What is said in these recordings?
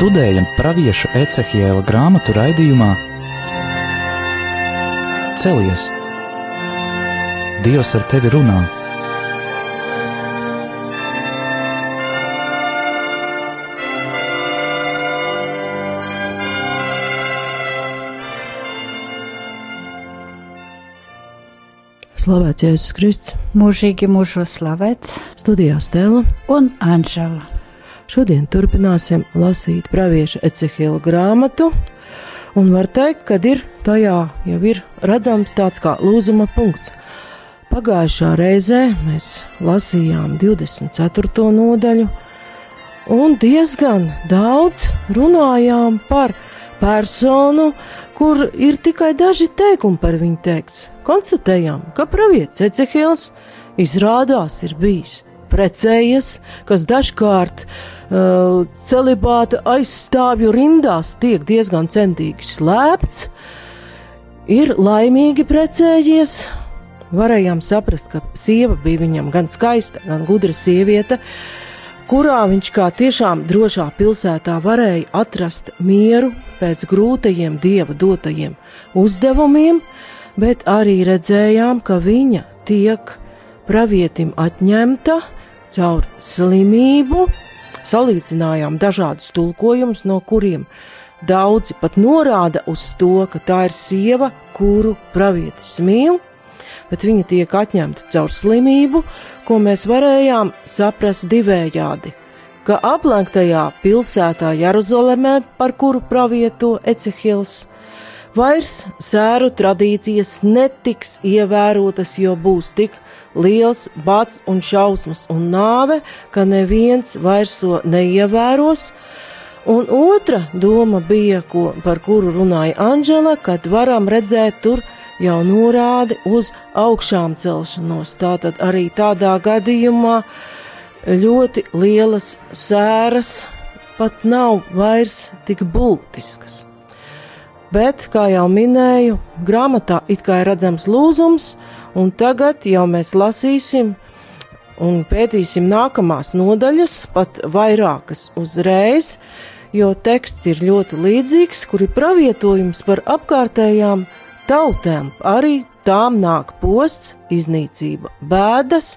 Studējam pravieša Ecehiela grāmatu raidījumā Celies! Dievs ar tevi runā! Slavēts Jēzus Kristus, mūžīgi mūžos slavēts studijā Stela un Anžela. Šodien turpināsim lasīt pravieša Ecehila grāmatu, un var teikt, ka ir tajā jau ir redzams tāds kā lūzuma punkts. Pagājušā reizē mēs lasījām 24. nodaļu, un diezgan daudz runājām par personu, kur ir tikai daži teikumi par viņu teikts. Konstatējām, ka pravietis Ecehils izrādās ir bijis precējies, kas dažkārt uh, celibāta aizstāvju rindās tiek diezgan centīgi slēpts, ir laimīgi precējies. Varējām saprast, ka sieva bija viņam gan skaista, gan gudra sieviete, kurā viņš kā tiešām drošā pilsētā varēja atrast mieru pēc grūtajiem dieva dotajiem uzdevumiem, bet arī redzējām, ka viņa tiek pravietim atņemta caur slimību. Salīdzinājām dažādus tulkojumus, no kuriem daudzi pat norāda uz to, ka tā ir sieva, kuru pravietis mīl, bet viņa tiek atņemta caur slimību, ko mēs varējām saprast divējādi. Ka aplenktajā pilsētā Jeruzalemē, par kuru pravieto Ecehils, vairs sēru tradīcijas netiks ievērotas, jo būs tik liels bats un šausmas un nāve, ka neviens vairs to neievēros. Un otra doma bija, ko, par kuru runāja Anģela, kad varam redzēt tur jau norādi uz augšām celšanos. Tātad arī tādā gadījumā ļoti lielas sēras pat nav vairs tik būtiskas. Bet, kā jau minēju, grāmatā it kā ir redzams lūzums, un tagad jau mēs lasīsim un pētīsim nākamās nodaļas, pat vairākas uzreiz, jo teksts ir ļoti līdzīgs, kur ir pravietojums par apkārtējām tautēm arī tām nāk posts, iznīcība, bēdas,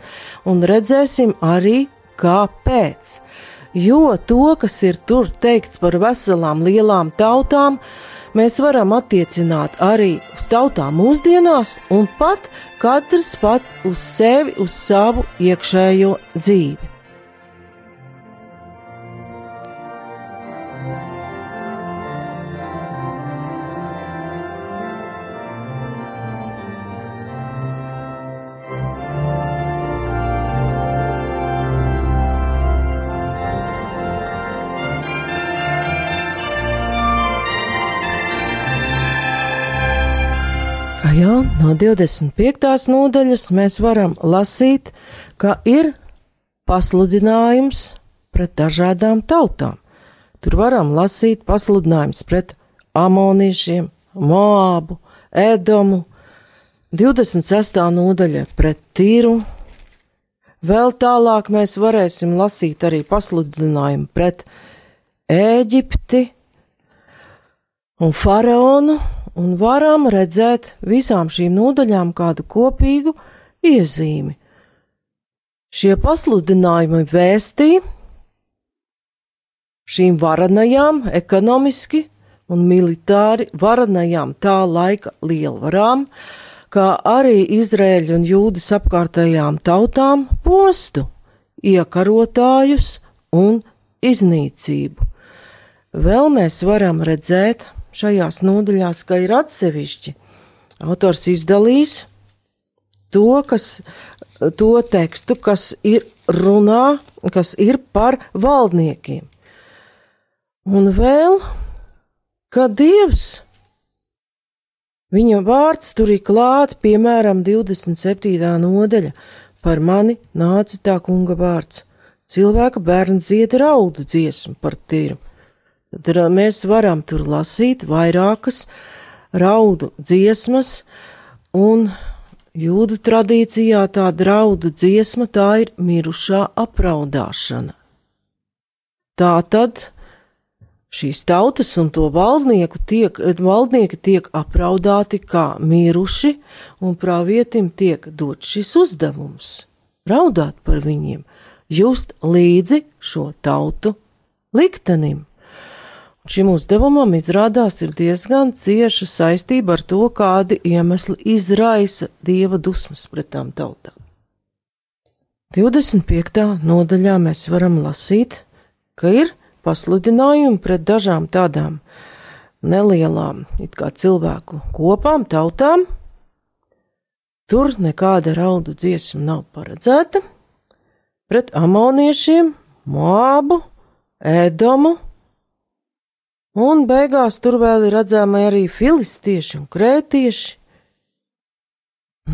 un redzēsim arī, kāpēc. Jo to, kas ir tur teikts par veselām lielām tautām, mēs varam attiecināt arī uz tautām mūsdienās, un pat katrs pats uz sevi, uz savu iekšējo dzīvi. Jā, no 25. nodaļas mēs varam lasīt, ka ir pasludinājums pret dažādām tautām. Tur varam lasīt pasludinājums pret amoniešiem, Moābu, Edomu, 26. nodaļa pret Tīru. Vēl tālāk mēs varēsim lasīt arī pasludinājumu pret Ēģipti un Faraonu un varam redzēt visām šīm nodaļām kādu kopīgu iezīmi. Šie pasludinājumi vēstī šīm varanajām, ekonomiski un militāri varanajām tā laika lielvarām, kā arī Izrēļu un Jūdas apkārtējām tautām postu, iekarotājus un iznīcību. Vēl mēs varam redzēt šajās nodaļās, ka ir atsevišķi. Autors izdalīs to, kas, to tekstu, kas ir runā, kas ir par valdniekiem. Un vēl, ka Dievs, viņa vārds tur ir klāt, piemēram, 27. nodaļa, par mani nāca tā kunga vārds. Cilvēka bērns dzied raudu dziesmu par tīru Tad mēs varam tur lasīt vairākas raudu dziesmas, un jūdu tradīcijā tā draudu dziesma tā ir mirušā apraudāšana. Tā tad šīs tautas un to valdnieku tiek, valdnieki tiek apraudāti kā miruši, un pravietim tiek dot šis uzdevums - raudāt par viņiem, just līdzi šo tautu liktenim. Šim uzdevumam izrādās ir diezgan cieša saistība ar to, kādi iemesli izraisa dieva dusmas pret tām tautām. 25. nodaļā mēs varam lasīt, ka ir pasludinājumi pret dažām tādām nelielām it kā cilvēku kopām, tautām. Tur nekāda raudu dziesma nav paredzēta. Pret amoniešiem, Moabu, Ēdomu, un beigās tur vēl ir redzami arī filistieši un krētieši.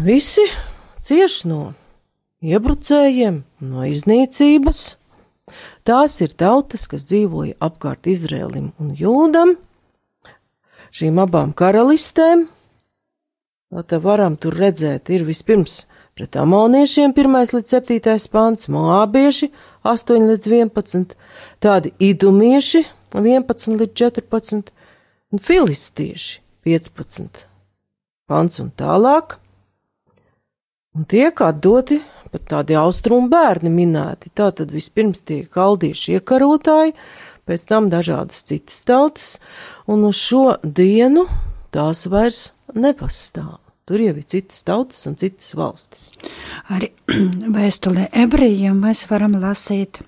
Visi cieš no iebrucējiem, no iznīcības. Tās ir tautas, kas dzīvoja apkārt Izrēlim un Jūdam, šīm abām karalistēm. Te varam tur redzēt, ir vispirms pret amoniešiem 1 līdz 7 pāns, moābieši 8 līdz 11, tādi idumieši 11 līdz 14 un filistieši 15 pants un tālāk. Un tiek atdoti pat tādi austrumu bērni minēti. Tātad vispirms tiek kaldieši iekarotāji, pēc tam dažādas citas tautas, un uz šo dienu tās vairs nepastāv. Tur jau ir citas tautas un citas valstis. Arī vēstulē ebrejiem mēs varam lasīt,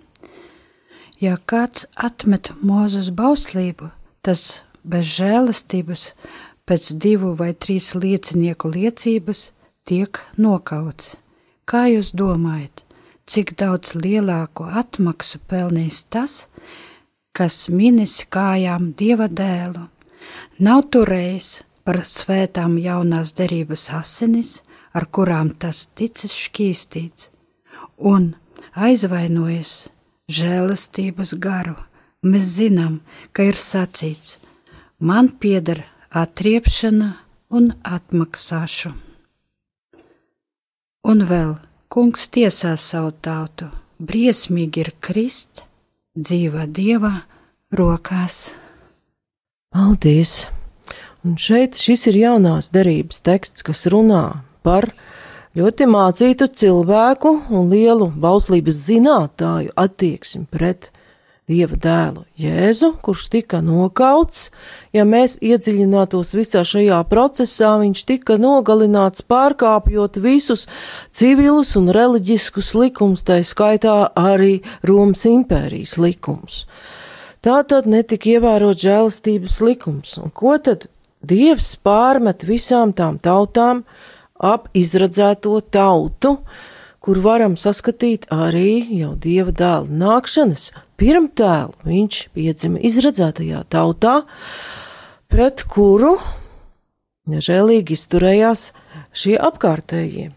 ja kāds atmet mūzes bauslību, tas bez žēlastības pēc divu vai trīs liecinieku liecības tiek nokauts. Kā jūs domājat, cik daudz lielāku atmaksu pelnīs tas, kas minis kājām dieva dēlu? Nav turējis par svētām jaunās derības asinis, ar kurām tas ticis šķīstīts, un aizvainojas žēlastības garu. Mēs zinām, ka ir sacīts: man pieder atriepšana un atmaksāšana. Un vēl kungs tiesā savu tautu, briesmīgi ir krist dzīva dieva rokās. Paldies! Un šeit šis ir jaunās derības teksts, kas runā par ļoti mācītu cilvēku un lielu bauslības zinātāju attieksmi pret Dieva dēlu Jēzu, kurš tika nokauts. Ja mēs iedziļinātos visā šajā procesā, viņš tika nogalināts pārkāpjot visus civilus un reliģiskus likumus, tā skaitā arī Romas impērijas likumus. Tā tad netika ievērot žēlastības likums, un ko tad Dievs pārmet visām tām tautām ap izradzēto tautu, kur varam saskatīt arī jau Dieva dēla nākšanas pirmtēlu viņš piedzima izredzētajā tautā, pret kuru nežēlīgi izturējās šie apkārtējie.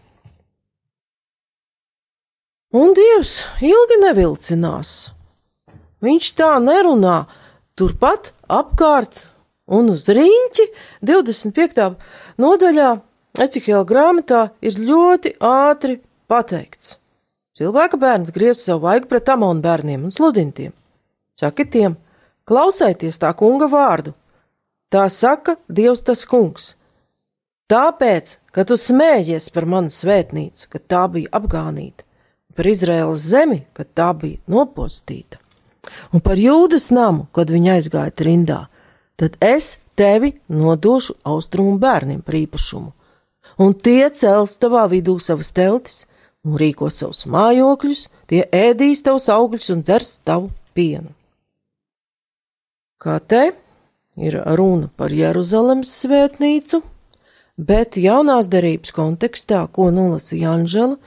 Un Dievs ilgi nevilcinās. Viņš tā nerunā turpat apkārt un uz rīņķi 25. nodaļā Ecihela grāmatā ir ļoti ātri pateikts. Cilvēka bērns griez savu vaigu pret amonu bērniem un sludintiem. Saki tiem, klausieties tā kunga vārdu. Tā saka Dievs tas kungs. Tāpēc, ka tu smējies par manu svētnīcu, kad tā bija apgānīta, par Izraēlas zemi, kad tā bija nopostīta, un par jūdas namu, kad viņa aizgāja trindā, tad es tevi nodošu austrumu bērniem par īpašumu, un tie cels tavā vidū savas teltis un rīko savus mājokļus, tie ēdīs tavus augļus un dzers tavu pienu. Kā te ir runa par Jeruzalemes svētnīcu, bet jaunās derības kontekstā, ko nolasīja Anžela,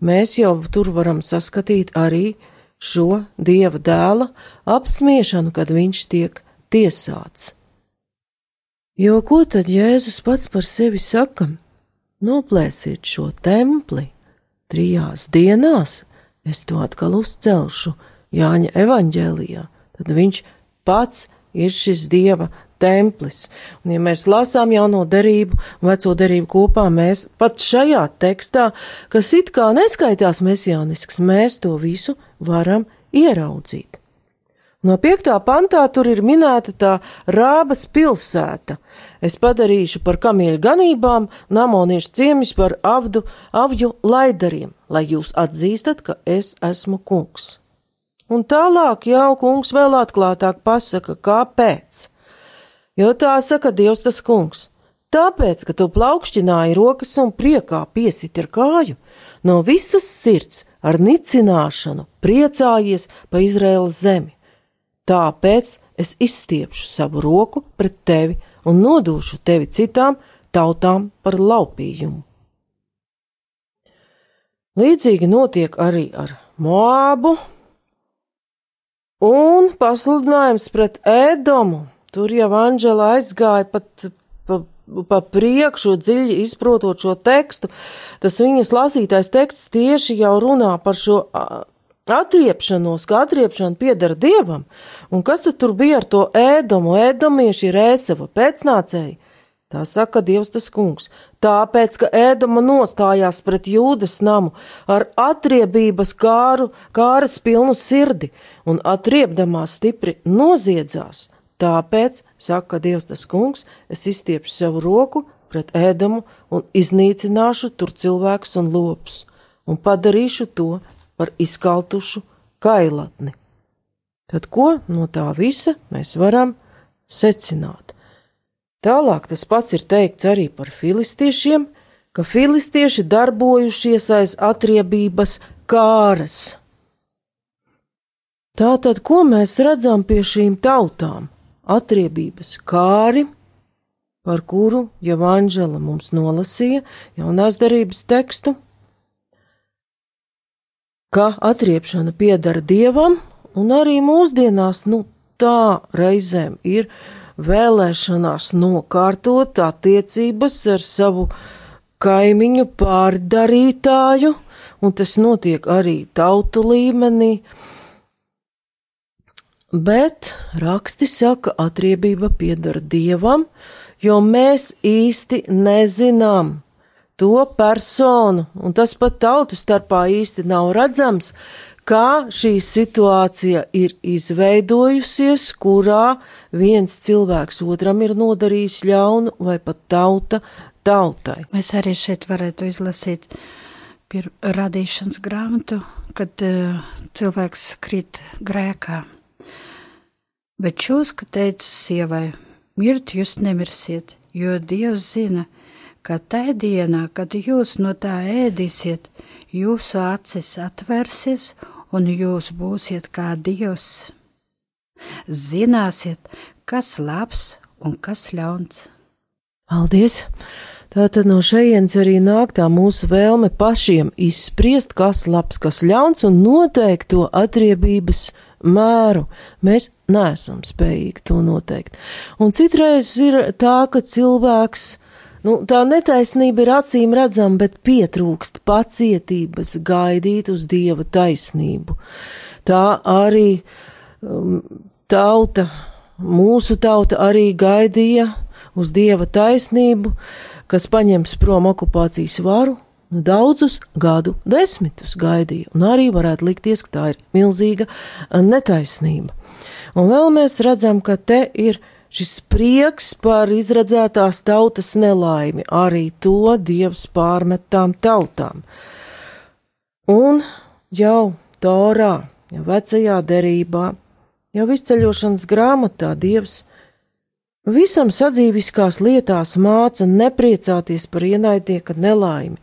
mēs jau tur varam saskatīt arī šo dieva dēla apsmiešanu, kad viņš tiek tiesāts. Jo ko tad Jēzus pats par sevi saka? Noplēsiet šo templi, trijās dienās es to atkal uzcelšu Jāņa evaņģēlijā, tad viņš pats ir šis dieva templis. Un, ja mēs lasām jauno derību un veco derību kopā, mēs pat šajā tekstā, kas it kā neskaitās mesijānisks, mēs to visu varam ieraudzīt. No 5. pantā tur ir minēta tā rābas pilsēta. Es padarīšu par kamieļu ganībām un amoniešu ciemis par avdu, avju laidariem, lai jūs atzīstat, ka es esmu kungs. Un tālāk jau kungs vēl atklātāk pasaka, kāpēc. Jo tā saka Dievs tas kungs. Tāpēc, ka tu plaukšķināji rokas un priekā piesit ar kāju, no visas sirds ar nicināšanu priecājies pa Izraēlas zemi Tāpēc es izstiepšu savu roku pret tevi un nodūšu tevi citām tautām par laupījumu. Līdzīgi notiek arī ar Moābu, un pasludinājums pret Ēdomu. Tur jau Anģela aizgāja pat pa, pa priekšu, dziļi izprotot šo tekstu. Tas viņas lasītais teksts tieši jau runā par šo atriepšanos, ka atriepšana pieder dievam, un kas tad tur bija ar to ēdomu, ēdomieši ir ēsava pēcnācēji? Tā saka Dievs tas kungs, tāpēc, ka ēdama nostājās pret jūdas namu ar atriebības kāru, kāras pilnu sirdi, un atriebdamās stipri noziedzās. Tāpēc, saka Dievs tas kungs, es izstiepšu savu roku pret ēdamu un iznīcināšu tur cilvēkus un lopus, un padarīšu to par izkaltušu kailatni. Tad ko no tā visa mēs varam secināt? Tālāk tas pats ir teikts arī par filistiešiem, ka filistieši darbojušies aiz atriebības kāras. Tātad, ko mēs redzam pie šīm tautām? Atriebības kāri, par kuru jau Anģela mums nolasīja jaunās darības tekstu, ka atriepšana piedara dievam, un arī mūsdienās, nu, tā reizēm ir vēlēšanās nokārtot attiecības ar savu kaimiņu pārdarītāju, un tas notiek arī tautu līmenī. Bet raksti saka, atriebība piedara dievam, jo mēs īsti nezinām, to personu, un tas pat tautu starpā īsti nav redzams, kā šī situācija ir izveidojusies, kurā viens cilvēks otram ir nodarījis ļaunu vai pat tauta tautai. Mēs arī šeit varētu izlasīt radīšanas grāmatu, kad uh, cilvēks krīt grēkā. Bet čūska teica sievai, mirt jūs nemirsiet, jo Dievs zina, ka ka tajā dienā, kad jūs no tā ēdīsiet, jūsu acis atvērsies un jūs būsiet kā Dievs. Zināsiet, kas labs un kas ļauns. Paldies! Tātad no šejienes arī nāk tā mūsu vēlme pašiem izspriest, kas labs, kas ļauns, un noteikt to atriebības mēru. Mēs neesam spējīgi to noteikt. Un citreiz ir tā, ka cilvēks Nu, tā netaisnība ir acīm redzama, bet pietrūkst pacietības gaidīt uz dieva taisnību. Tā arī um, tauta, mūsu tauta arī gaidīja uz dieva taisnību, kas paņems prom okupācijas varu. Nu, daudzus gadu desmitus gaidīja, un arī varētu likties, ka tā ir milzīga netaisnība. Un vēl mēs redzam, ka te ir šis prieks par izredzētās tautas nelaimi, arī to dievs pārmetām tautām. Un jau Torā, jau vecajā derībā, jau izceļošanas grāmatā dievs visam sadzīviskās lietās māca nepriecāties par ienaidnieka nelaimi.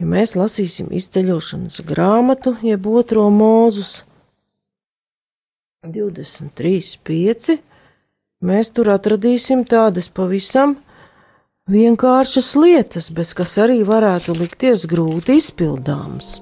Ja mēs lasīsim izceļošanas grāmatu, jeb otro mūzus 23, 5, Mēs tur atradīsim tādas pavisam vienkāršas lietas, bez kas arī varētu likties grūti izpildāmas.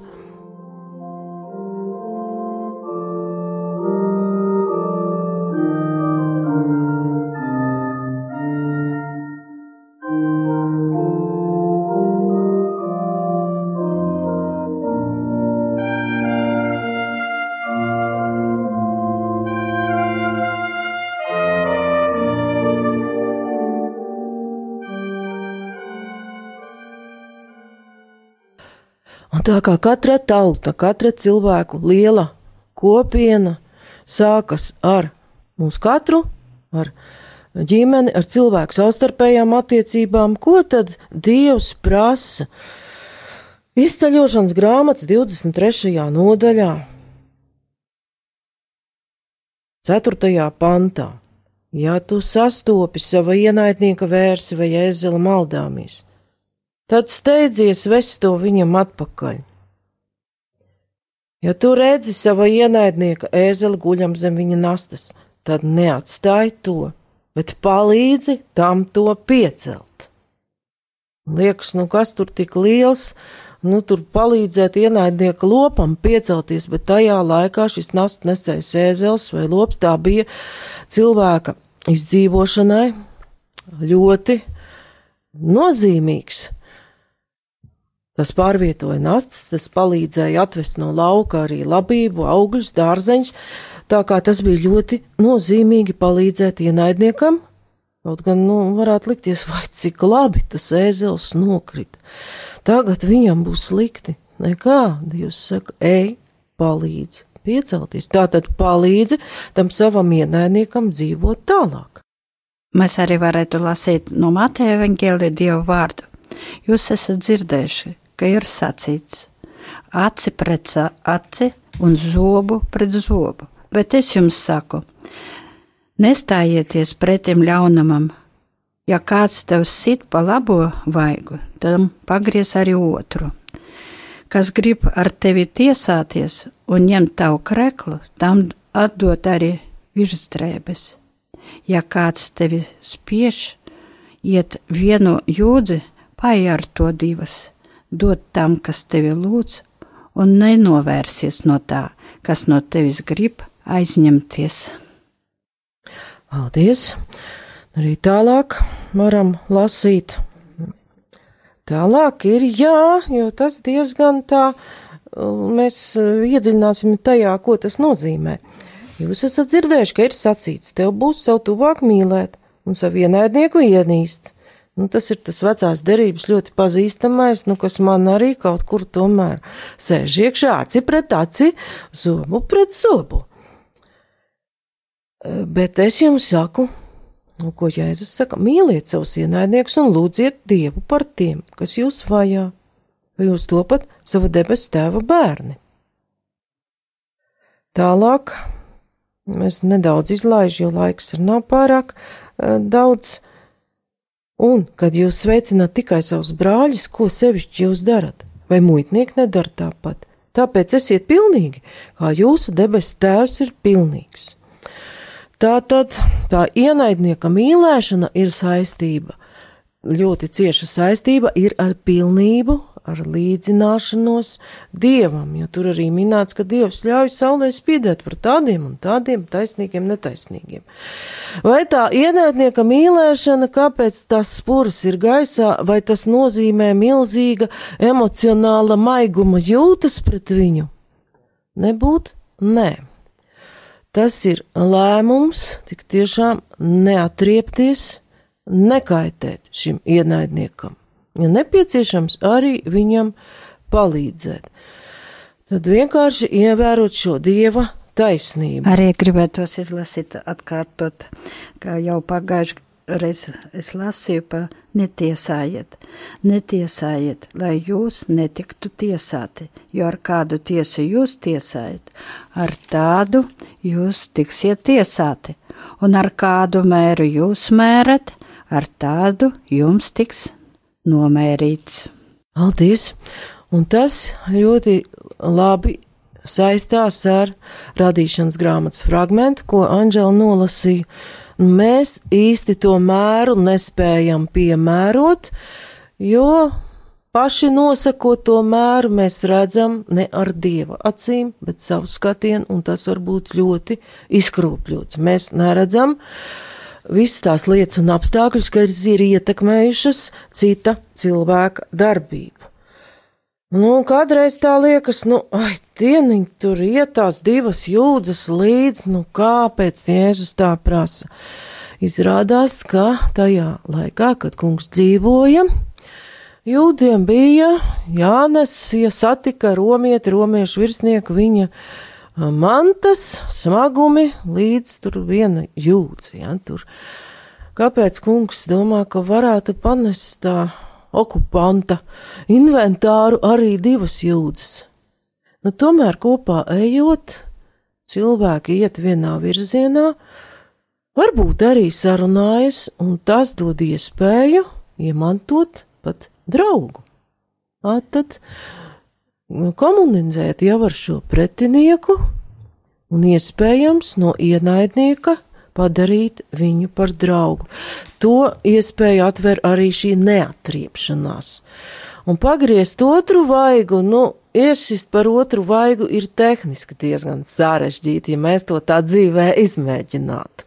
Tā kā katra tauta, katra cilvēku liela kopiena sākas ar mūsu katru, ar ģimeni, ar cilvēku savstarpējām attiecībām. Ko tad Dievs prasa? Izceļošanas grāmatas 23. nodaļā, 4. pantā. Ja tu sastopi sava ienaidnieka vērsi vai ēzela maldāmies, tad steidzies vest to viņam atpakaļ. Ja tu redzi sava ienaidnieka ēzeli guļam zem viņa nastas, tad neatstāj to, bet palīdzi tam to piecelt. Liekas, nu kas tur tik liels, nu tur palīdzēt ienaidnieka lopam piecelties, bet tajā laikā šis nastu nesējs ēzels vai lops tā bija cilvēka izdzīvošanai ļoti nozīmīgs. Tas pārvietoja nastas, tas palīdzēja atvest no lauka arī labību, augļus, dārzeņus, tā kā tas bija ļoti nozīmīgi palīdzēt ienaidniekam. Kaut gan, nu, varētu likties, vai cik labi tas ēzels nokrita. Tagad viņam būs slikti. Nekā, Dievs saka, ej, palīdzi piecelties. Tātad palīdzi tam savam ienaidniekam dzīvot tālāk. Mēs arī varētu lasīt no Mateja evaņģēlija Dievu vārdu. Jūs esat dzirdējuši, ka ir sacīts aci pret aci un zobu pret zobu, bet es jums saku, nestājieties pretim ļaunamam, ja kāds tev sit pa labo vaigu, tad pagriez arī otru. Kas grib ar tevi tiesāties un ņemt tavu kreklu, tam atdot arī virsdrēbes. Ja kāds tevi spiež, iet vienu jūdzi, paiet ar to divas, dot tam, kas tevi lūdz, un nenovērsies no tā, kas no tevis grib aizņemties. Paldies! Arī tālāk varam lasīt Tālāk ir jā, jo tas diezgan tā, mēs iedziļināsim tajā, ko tas nozīmē. Jūs esat dzirdējuši, ka ir sacīts, tev būs savu tuvāk mīlēt un savu ienaidnieku ienīst. Nu, tas ir tas vecās derības ļoti pazīstamais, nu, kas man arī kaut kur tomēr sēž iekšā aci pret aci, zobu pret zobu. Bet es jums saku, Un ko Jēzus saka? Mīliet savus ienaidniekus un lūdziet Dievu par tiem, kas jūs vajā, vai jūs topat sava debesu tēva bērni. Tālāk mēs nedaudz izlaižam, jo laiks ir nav pārāk uh, daudz. Un, kad jūs sveicināt tikai savus brāļus, ko sevišķi jūs darat, vai muitnieki nedara tāpat? Tāpēc esiet pilnīgi, kā jūsu debesu tēvs ir pilnīgs. Tā tad tā ienaidnieka mīlēšana ir saistība, ļoti cieša saistība ir ar pilnību, ar līdzināšanos dievam, jo tur arī minēts, ka dievs ļauj saulē spīdēt par tādiem un tādiem taisnīgiem, netaisnīgiem. Vai tā ienaidnieka mīlēšana, kāpēc tas spurs ir gaisā, vai tas nozīmē milzīga emocionāla maiguma jūtas pret viņu? Nebūt? Nē. Tas ir lēmums tik tiešām neatriepties, nekaitēt šim ienaidniekam. Ja nepieciešams, arī viņam palīdzēt. Tad vienkārši ievērot šo dieva taisnību. Arī gribētos izlasīt, atkārtot, kā jau pagājuši reiz es lasīju pa netiesājiet, netiesājiet, lai jūs netiktu tiesāti, jo ar kādu tiesu jūs tiesājat, ar tādu jūs tiksiet tiesāti, un ar kādu mēru jūs mērat, ar tādu jums tiks nomērīts. Paldies! Un tas ļoti labi saistās ar radīšanas grāmatas fragmentu, ko Anģela nolasīja mēs īsti to mēru nespējam piemērot, jo paši nosakot to mēru, mēs redzam ne ar dieva acīm, bet savu skatienu, un tas var būt ļoti izkrūpļots. Mēs neredzam visas tās lietas un apstākļus, kas ir ietekmējušas cita cilvēka darbību. Nu, kādreiz tā liekas, nu, ai, dieniņ, tur iet tās divas jūdzes līdz, nu, kāpēc Jēzus tā prasa? Izrādās, ka tajā laikā, kad kungs dzīvoja, jūdiem bija jānes, ja satika romieti, romiešu virsnieku viņa mantas, smagumi līdz tur viena jūdzi, ja, tur. Kāpēc kungs domā, ka varētu panest tā okupanta inventāru arī divas jūdzes? Nu, tomēr kopā ejot, cilvēki iet vienā virzienā, varbūt arī sarunājas, un tas dod iespēju iemantot pat draugu. A, tad komunicēt jau ar šo pretinieku un iespējams no ienaidnieka padarīt viņu par draugu. To iespēju atver arī šī neatriepšanās. Un pagriezt otru vaigu, nu, iesist par otru vaigu ir tehniski diezgan sarežģīti, ja mēs to tā dzīvē izmēģinātu.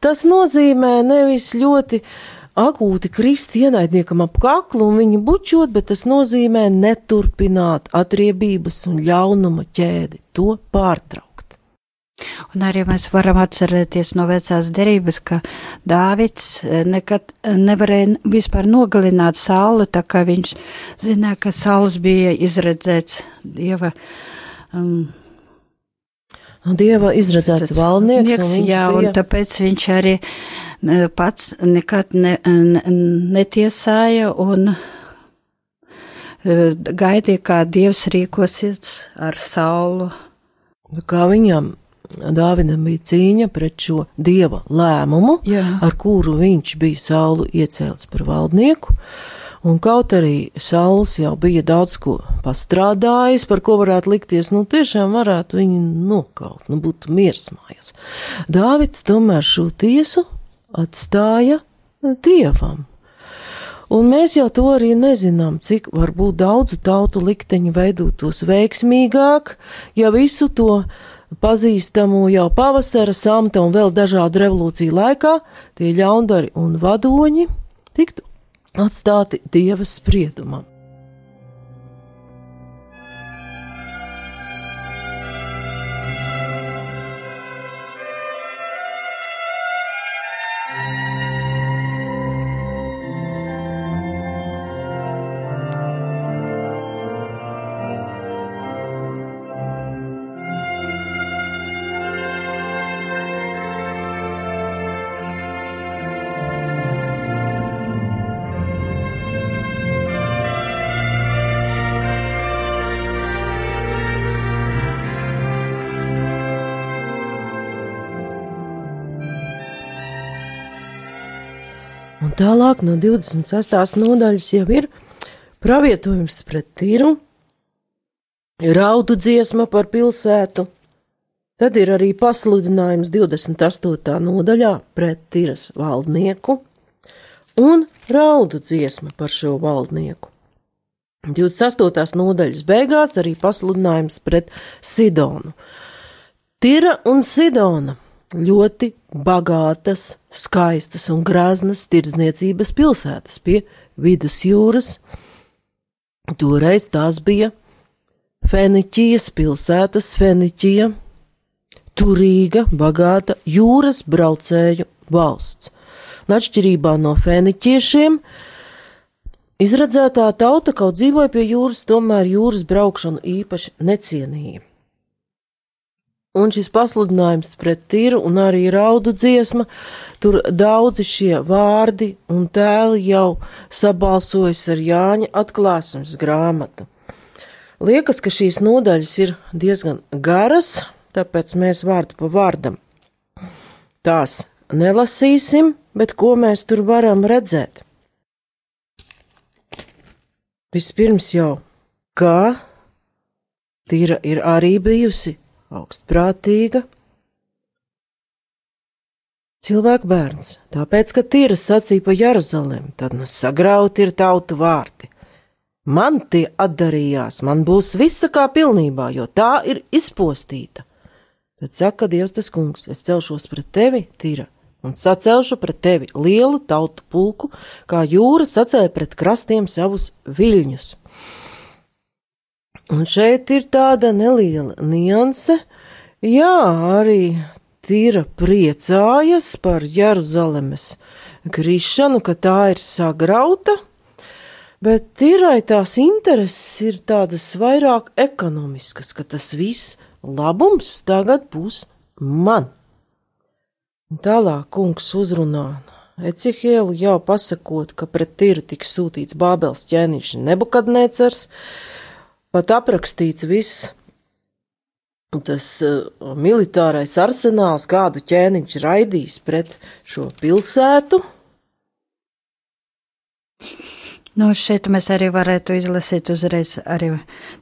Tas nozīmē nevis ļoti uh, akūti krist ienaidniekam ap kaklu un viņu bučot, bet tas nozīmē neturpināt atriebības un ļaunuma ķēdi, to pārtraukt. Un arī mēs varam atcerēties no vecās derības, ka Dāvids eh, nekad nevarēja vispār nogalināt sauli, tā kā viņš zināja, ka saules bija izredzēts Dieva. Um, Dieva izredzēts valdnieks. Jā, bija... un tāpēc viņš arī pats nekad ne, ne, netiesāja un e, gaidīja, kā Dievs rīkosies ar saulu. Kā viņam Dāvinam bija cīņa pret šo dieva lēmumu, Jā. ar kuru viņš bija saulu iecēlis par valdnieku. Un kaut arī Sauls jau bija daudz ko pastrādājis, par ko varētu likties, nu tiešām varētu viņu nokaut, nu būtu miers mājās. Dāvids tomēr šo tiesu atstāja dievam. Un mēs jau to arī nezinām, cik varbūt daudzu tautu likteņi veidotos veiksmīgāk, ja visu to pazīstamo jau pavasara, samta un vēl dažādu revolūciju laikā tie ļaundari un vadoņi tiktu atstāti dieva spriedumam. Tālāk no 26. nodaļas jau ir pravietojums pret tīru, raudu dziesma par pilsētu, tad ir arī pasludinājums 28. nodaļā pret tīras valdnieku un raudu dziesma par šo valdnieku. 28. nodaļas beigās arī pasludinājums pret Sidonu. Tira un Sidona ļoti bagātas, skaistas un grāznas tirdzniecības pilsētas pie vidusjūras. Toreiz tās bija Feniķijas pilsētas, Feniķija, turīga, bagāta jūras braucēju valsts. Un atšķirībā no feniķiešiem, izredzētā tauta kaut dzīvoja pie jūras, tomēr jūras braukšanu īpaši necienīja. Un šis pasludinājums pret tīru un arī raudu dziesma, tur daudzi šie vārdi un tēli jau sabalsojas ar Jāņa atklāsmes grāmatu. Liekas, ka šīs nodaļas ir diezgan garas, tāpēc mēs vārdu pa vārdam tās nelasīsim, bet ko mēs tur varam redzēt? Vispirms jau, kā tīra ir arī bijusi augstprātīga. Cilvēku bērns, tāpēc, ka tīra sacīja pa Jeruzalem, tad nu sagrauti ir tautu vārti. Man tie atdarījās, man būs visa kā pilnībā, jo tā ir izpostīta. Bet saka Dievs tas kungs, es celšos pret tevi, tīra, un sacelšu pret tevi lielu tautu pulku, kā jūra sacēla pret krastiem savus viļņus. Un šeit ir tāda neliela nianse. Jā, arī Tīra priecājas par Jeruzalemes krišanu, ka tā ir sagrauta, bet Tīrai tās intereses ir tādas vairāk ekonomiskas, ka tas viss labums tagad būs man. Tālāk kungs uzrunā Ecihielu jau pasakot, ka pret tiru tiks sūtīts Bābels ķēniņš Nebukadnecars, pat aprakstīts viss tas uh, militārais arsenāls, kādu ķēniņš raidīs pret šo pilsētu. Nu, šeit mēs arī varētu izlasīt uzreiz arī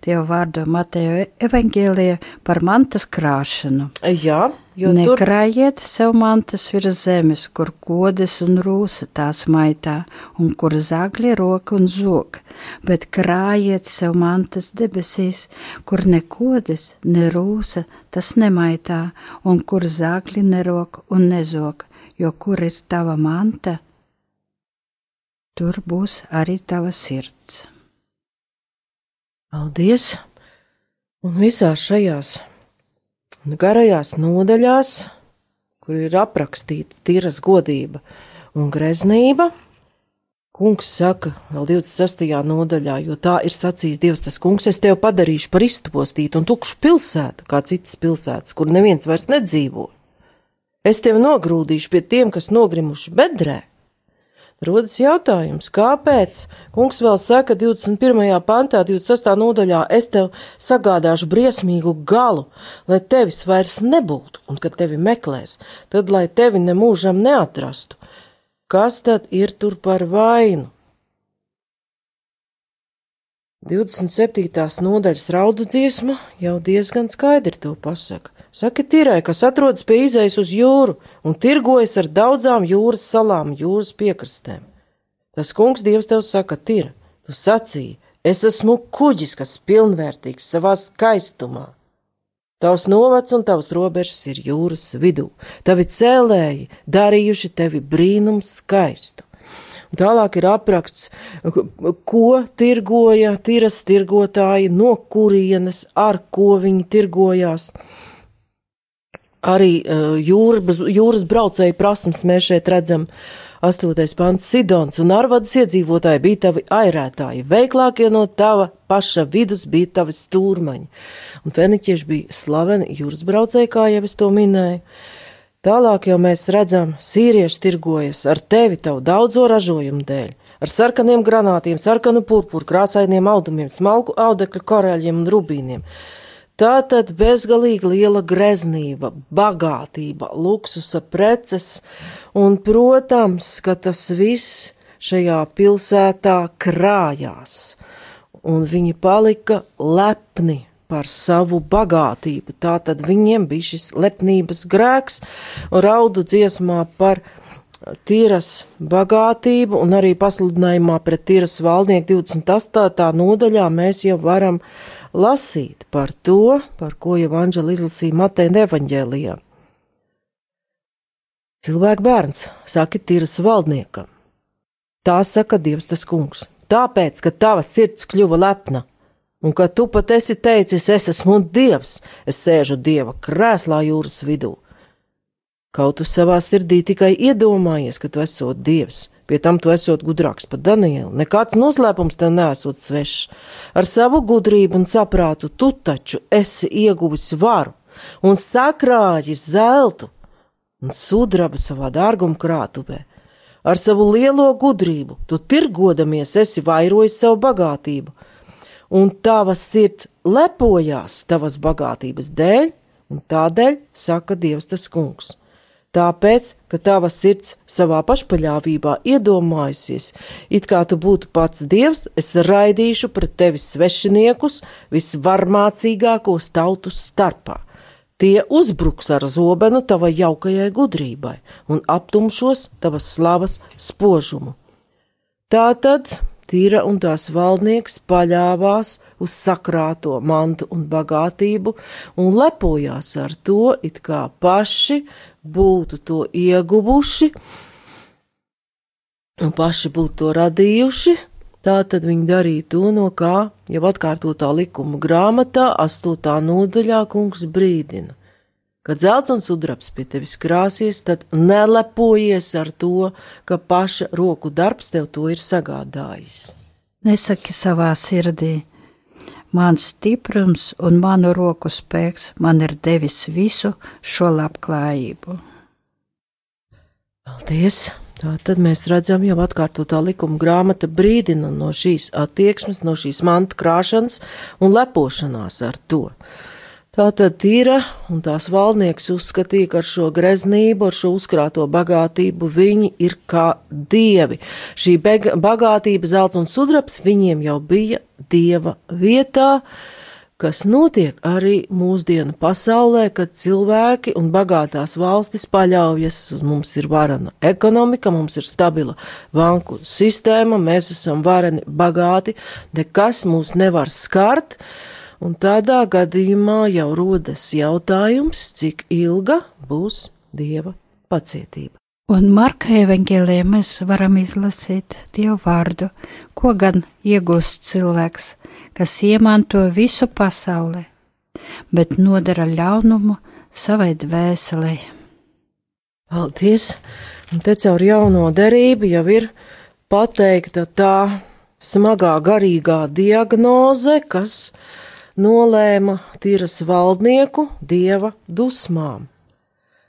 Dievu vārdu Mateja evaņģēlija par mantas krāšanu. Jā, jo Nekrājiet tur... sev mantas virs zemes, kur kodes un rūsa tās maitā, un kur zagļi roka un zog, bet krājiet sev mantas debesīs, kur ne kodes, ne rūsa tas nemaitā, un kur zagļi nerok un nezog, jo kur ir tava manta, tur būs arī tava sirds. Paldies! Un visās šajās garajās nodaļās, kur ir aprakstīta tīras godība un greznība, kungs saka vēl 26. nodaļā, jo tā ir sacījis Dievs, tas kungs, es tevi padarīšu par izpostītu un tukšu pilsētu, kā citas pilsētas, kur neviens vairs nedzīvo. Es tevi nogrūdīšu pie tiem, kas nogrimuši bedrē, Rodas jautājums, kāpēc kungs vēl saka 21. pantā, 26. nodaļā, es tev sagādāšu briesmīgu galu, lai tevis vairs nebūtu, un kad tevi meklēs, tad lai tevi nemūžam neatrastu. Kas tad ir tur par vainu? 27. nodaļas raudu dziesma jau diezgan skaidri to pasaka. Saki tirai, kas atrodas pie izejas uz jūru un tirgojas ar daudzām jūras salām, jūras piekrastēm. Tas kungs Dievs tev saka, tir, tu sacīji, es esmu kuģis, kas pilnvērtīgs savā skaistumā. Tavs novads un tavs robežas ir jūras vidū, tavi cēlēji darījuši tevi brīnums skaistu. Un tālāk ir apraksts, ko tirgoja tiras tirgotāji, no kurienes, ar ko viņi tirgojās. Arī uh, jūras, jūras braucēju prasmes mēs šeit redzam. 8. pants Sidons un Arvadas iedzīvotāji bija tavi airētāji, veiklākie no tava paša vidus bija tavi stūrmaņi, un feniķieši bija slaveni jūras braucēji, kā jau es to minēju. Tālāk jau mēs redzam, sīrieši tirgojas ar tevi tavu daudzo ražojumu dēļ, ar sarkaniem granātiem, sarkanu purpuru, krāsainiem audumiem, smalku audekļu korēļiem un rubīniem. Tā tad bezgalīgi liela greznība, bagātība, luksusa preces, un, protams, ka tas viss šajā pilsētā krājās, un viņi palika lepni par savu bagātību. Tā tad viņiem bija šis lepnības grēks, un raudu dziesmā par tīras bagātību, un arī pasludinājumā pret tīras valdnieku 28. nodaļā mēs jau varam lasīt par to, par ko jau Anģela izlasīja Mateja evaņģēlijā. Cilvēku bērns saka tīras valdniekam. Tā saka Dievs tas kungs, tāpēc, ka tava sirds kļuva lepna un ka tu pat esi teicis, es esmu dievs, es sēžu dieva krēslā jūras vidū. Kaut tu savā sirdī tikai iedomājies, ka tu esot dievs, pie tam tu esot gudrāks par Danielu, nekāds noslēpums tev nesot svešs. Ar savu gudrību un saprātu tu taču esi ieguvis varu un sakrājis zeltu un sudraba savā dārguma krātuvē. Ar savu lielo gudrību tu tirgodamies esi vairojis savu bagātību, un tava sirds lepojās tavas bagātības dēļ, un tādēļ saka Dievs tas kungs. Tāpēc, ka tava sirds savā pašpaļāvībā iedomājusies, it kā tu būtu pats dievs, es raidīšu pret tevi svešiniekus visvarmācīgākos tautu starpā. Tie uzbruks ar zobenu tavai jaukajai gudrībai un aptumšos tavas slavas spožumu. Tātad Tīra un tās valdnieks paļāvās uz sakrāto mantu un bagātību un lepojās ar to, it kā paši būtu to ieguvuši un paši būtu to radījuši. Tā tad viņi darīja to, no kā jau atkārtotā likuma grāmatā, astotā nodaļā kungs brīdina. Kad zelta un sudrabs pie tevis krāsies, tad nelepojies ar to, ka paša roku darbs tev to ir sagādājis. Nesaki savā sirdī, Mans stiprums un manu roku spēks man ir devis visu šo labklājību. Paldies! Tā tad mēs redzam, jau atkārtotā likuma grāmata brīdina no šīs attieksmes, no šīs mantu krāšanas un lepošanās ar to. Tā tad tīra, un tās valdnieks uzskatīja, ka ar šo greznību, ar šo uzkrāto bagātību viņi ir kā dievi. Šī bagātība, zelts un sudraps viņiem jau bija dieva vietā, kas notiek arī mūsdienu pasaulē, kad cilvēki un bagātās valstis paļaujas uz mums ir varana ekonomika, mums ir stabila banku sistēma, mēs esam vareni bagāti, nekas mūs nevar skart un tādā gadījumā jau rodas jautājums, cik ilga būs dieva pacietība. Un Marka evanģēlē mēs varam izlasīt Dievu vārdu, ko gan iegūst cilvēks, kas iemanto visu pasauli, bet nodara ļaunumu savai dvēselē. Paldies! Un te caur jauno derību jau ir pateikta tā smagā garīgā diagnoze, kas nolēma tiras valdnieku dieva dusmām.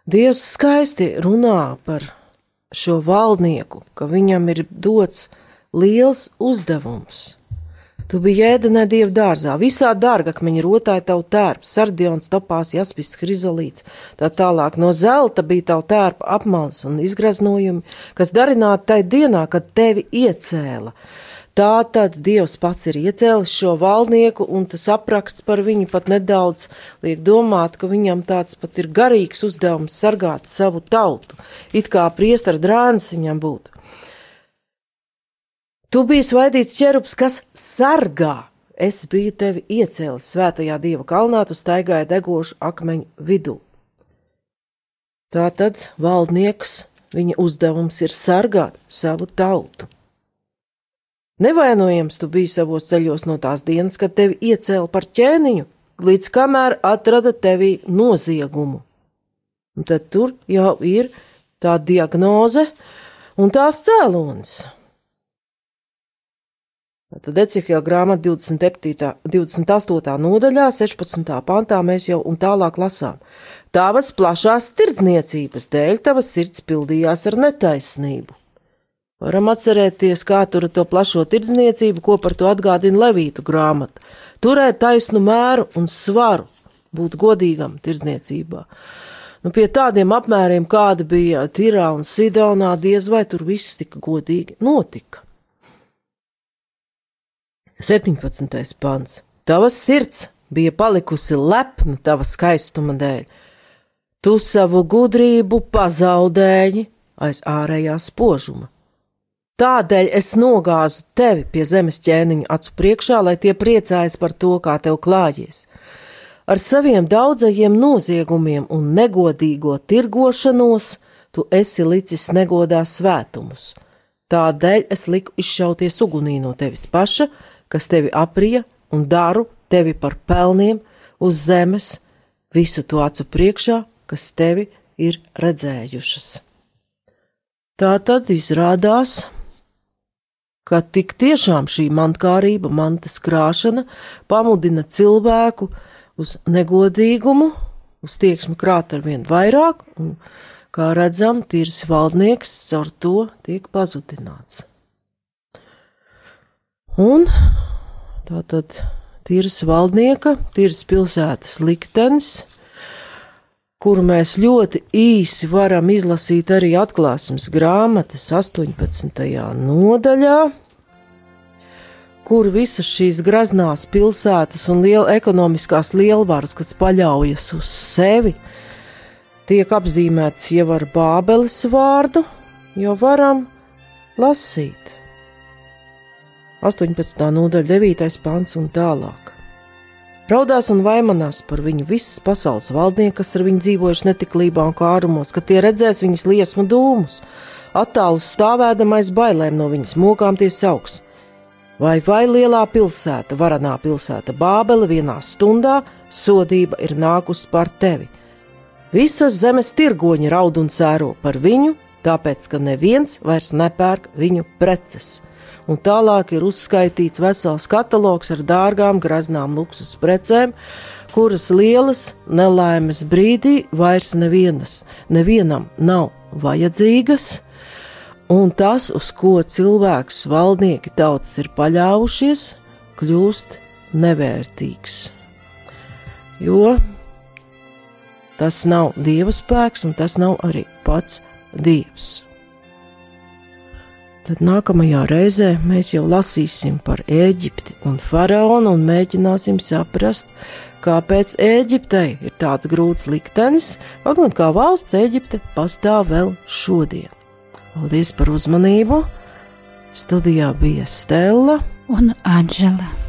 Dievs skaisti runā par šo valdnieku, ka viņam ir dots liels uzdevums. Tu biji ēdenē dievu dārzā, visā dārgakmeņa rotāja tavu tērpu, sardions, topās, jaspis, hrizolīts, tā tālāk no zelta bija tavu tērpu apmals un izgraznojumi, kas darināti tai dienā, kad tevi iecēla. Tā tad Dievs pats ir iecēlis šo valdnieku, un tas apraksts par viņu pat nedaudz liek domāt, ka viņam tāds pat ir garīgs uzdevums sargāt savu tautu, it kā priestara drāns viņam būtu. Tu biji svaidīts ķerups, kas sargā. Es biju tevi iecēlis svētajā dieva kalnā, tu staigāji degošu akmeņu vidū. Tā tad valdnieks, viņa uzdevums ir sargāt savu tautu. Nevainojams tu biji savos ceļos no tās dienas, kad tevi iecēla par ķēniņu, līdz kamēr atrada tevī noziegumu. Un tad tur jau ir tā diagnoze un tās cēlonis. Tad Ecihijā grāmatā 27, 28. nodaļā, 16. pantā mēs jau un tālāk lasām. Tavas plašās tirdzniecības dēļ tavas sirds pildījās ar netaisnību. Varam atcerēties, kā tur to plašo tirdzniecību, ko par to atgādina Levītu grāmata. Turēt taisnu mēru un svaru, būt godīgam tirdzniecībā. Nu, pie tādiem apmēriem, kāda bija Tirā un Sidonā, diez vai tur viss tik godīgi notika. 17. pants. Tavas sirds bija palikusi lepna tava skaistuma dēļ. Tu savu gudrību pazaudēji aiz ārējā spožuma Tādēļ es nogāzu tevi pie zemes ķēniņa acu priekšā, lai tie priecājas par to, kā tev klājies. Ar saviem daudzajiem noziegumiem un negodīgo tirgošanos tu esi licis negodā svētumus. Tādēļ es liku izšauties ugunī no tevis paša, kas tevi aprija un daru tevi par pelniem uz zemes, visu to acu priekšā, kas tevi ir redzējušas. Tā tad izrādās, ka tik tiešām šī mantkārība, mantas krāšana pamudina cilvēku uz negodīgumu, uz tieksmi krāt ar vien vairāk, un, kā redzam, tīrs valdnieks caur to tiek pazudināts. Un tātad tīrs valdnieka, tīrs pilsētas liktenis, kuru mēs ļoti īsi varam izlasīt arī atklāsmes grāmatas 18. nodaļā, kur visas šīs graznās pilsētas un liela ekonomiskās lielvaras, kas paļaujas uz sevi, tiek apzīmētas jau ar Bābeles vārdu, jo varam lasīt. 18. nodaļa, 9. pants un tālāk. Raudās un vaimanās par viņu visas pasaules valdnieki, kas ar viņu dzīvojuši netiklībā un kārumos, ka tie redzēs viņas liesmu dūmus, attālus stāvēdamais bailēm no viņas mokām tie sauks. Vai vai lielā pilsēta, varanā pilsēta Bābele vienā stundā sodība ir nākusi par tevi. Visas zemes tirgoņi raud un sēro par viņu, tāpēc, ka neviens vairs nepērk viņu preces – un tālāk ir uzskaitīts vesels katalogs ar dārgām, graznām luksus precēm, kuras lielas nelaimes brīdī vairs nevienas, nevienam nav vajadzīgas, un tas, uz ko cilvēks, valdnieki tautas ir paļāvušies, kļūst nevērtīgs. Jo tas nav dieva spēks, un tas nav arī pats dievs. Tad nākamajā reizē mēs jau lasīsim par Eģipti un faraonu un mēģināsim saprast, kāpēc Eģiptei ir tāds grūts liktenis, kaut gan kā valsts Eģipte pastāv vēl šodien. Paldies par uzmanību! Studijā bija Stela un Anģela.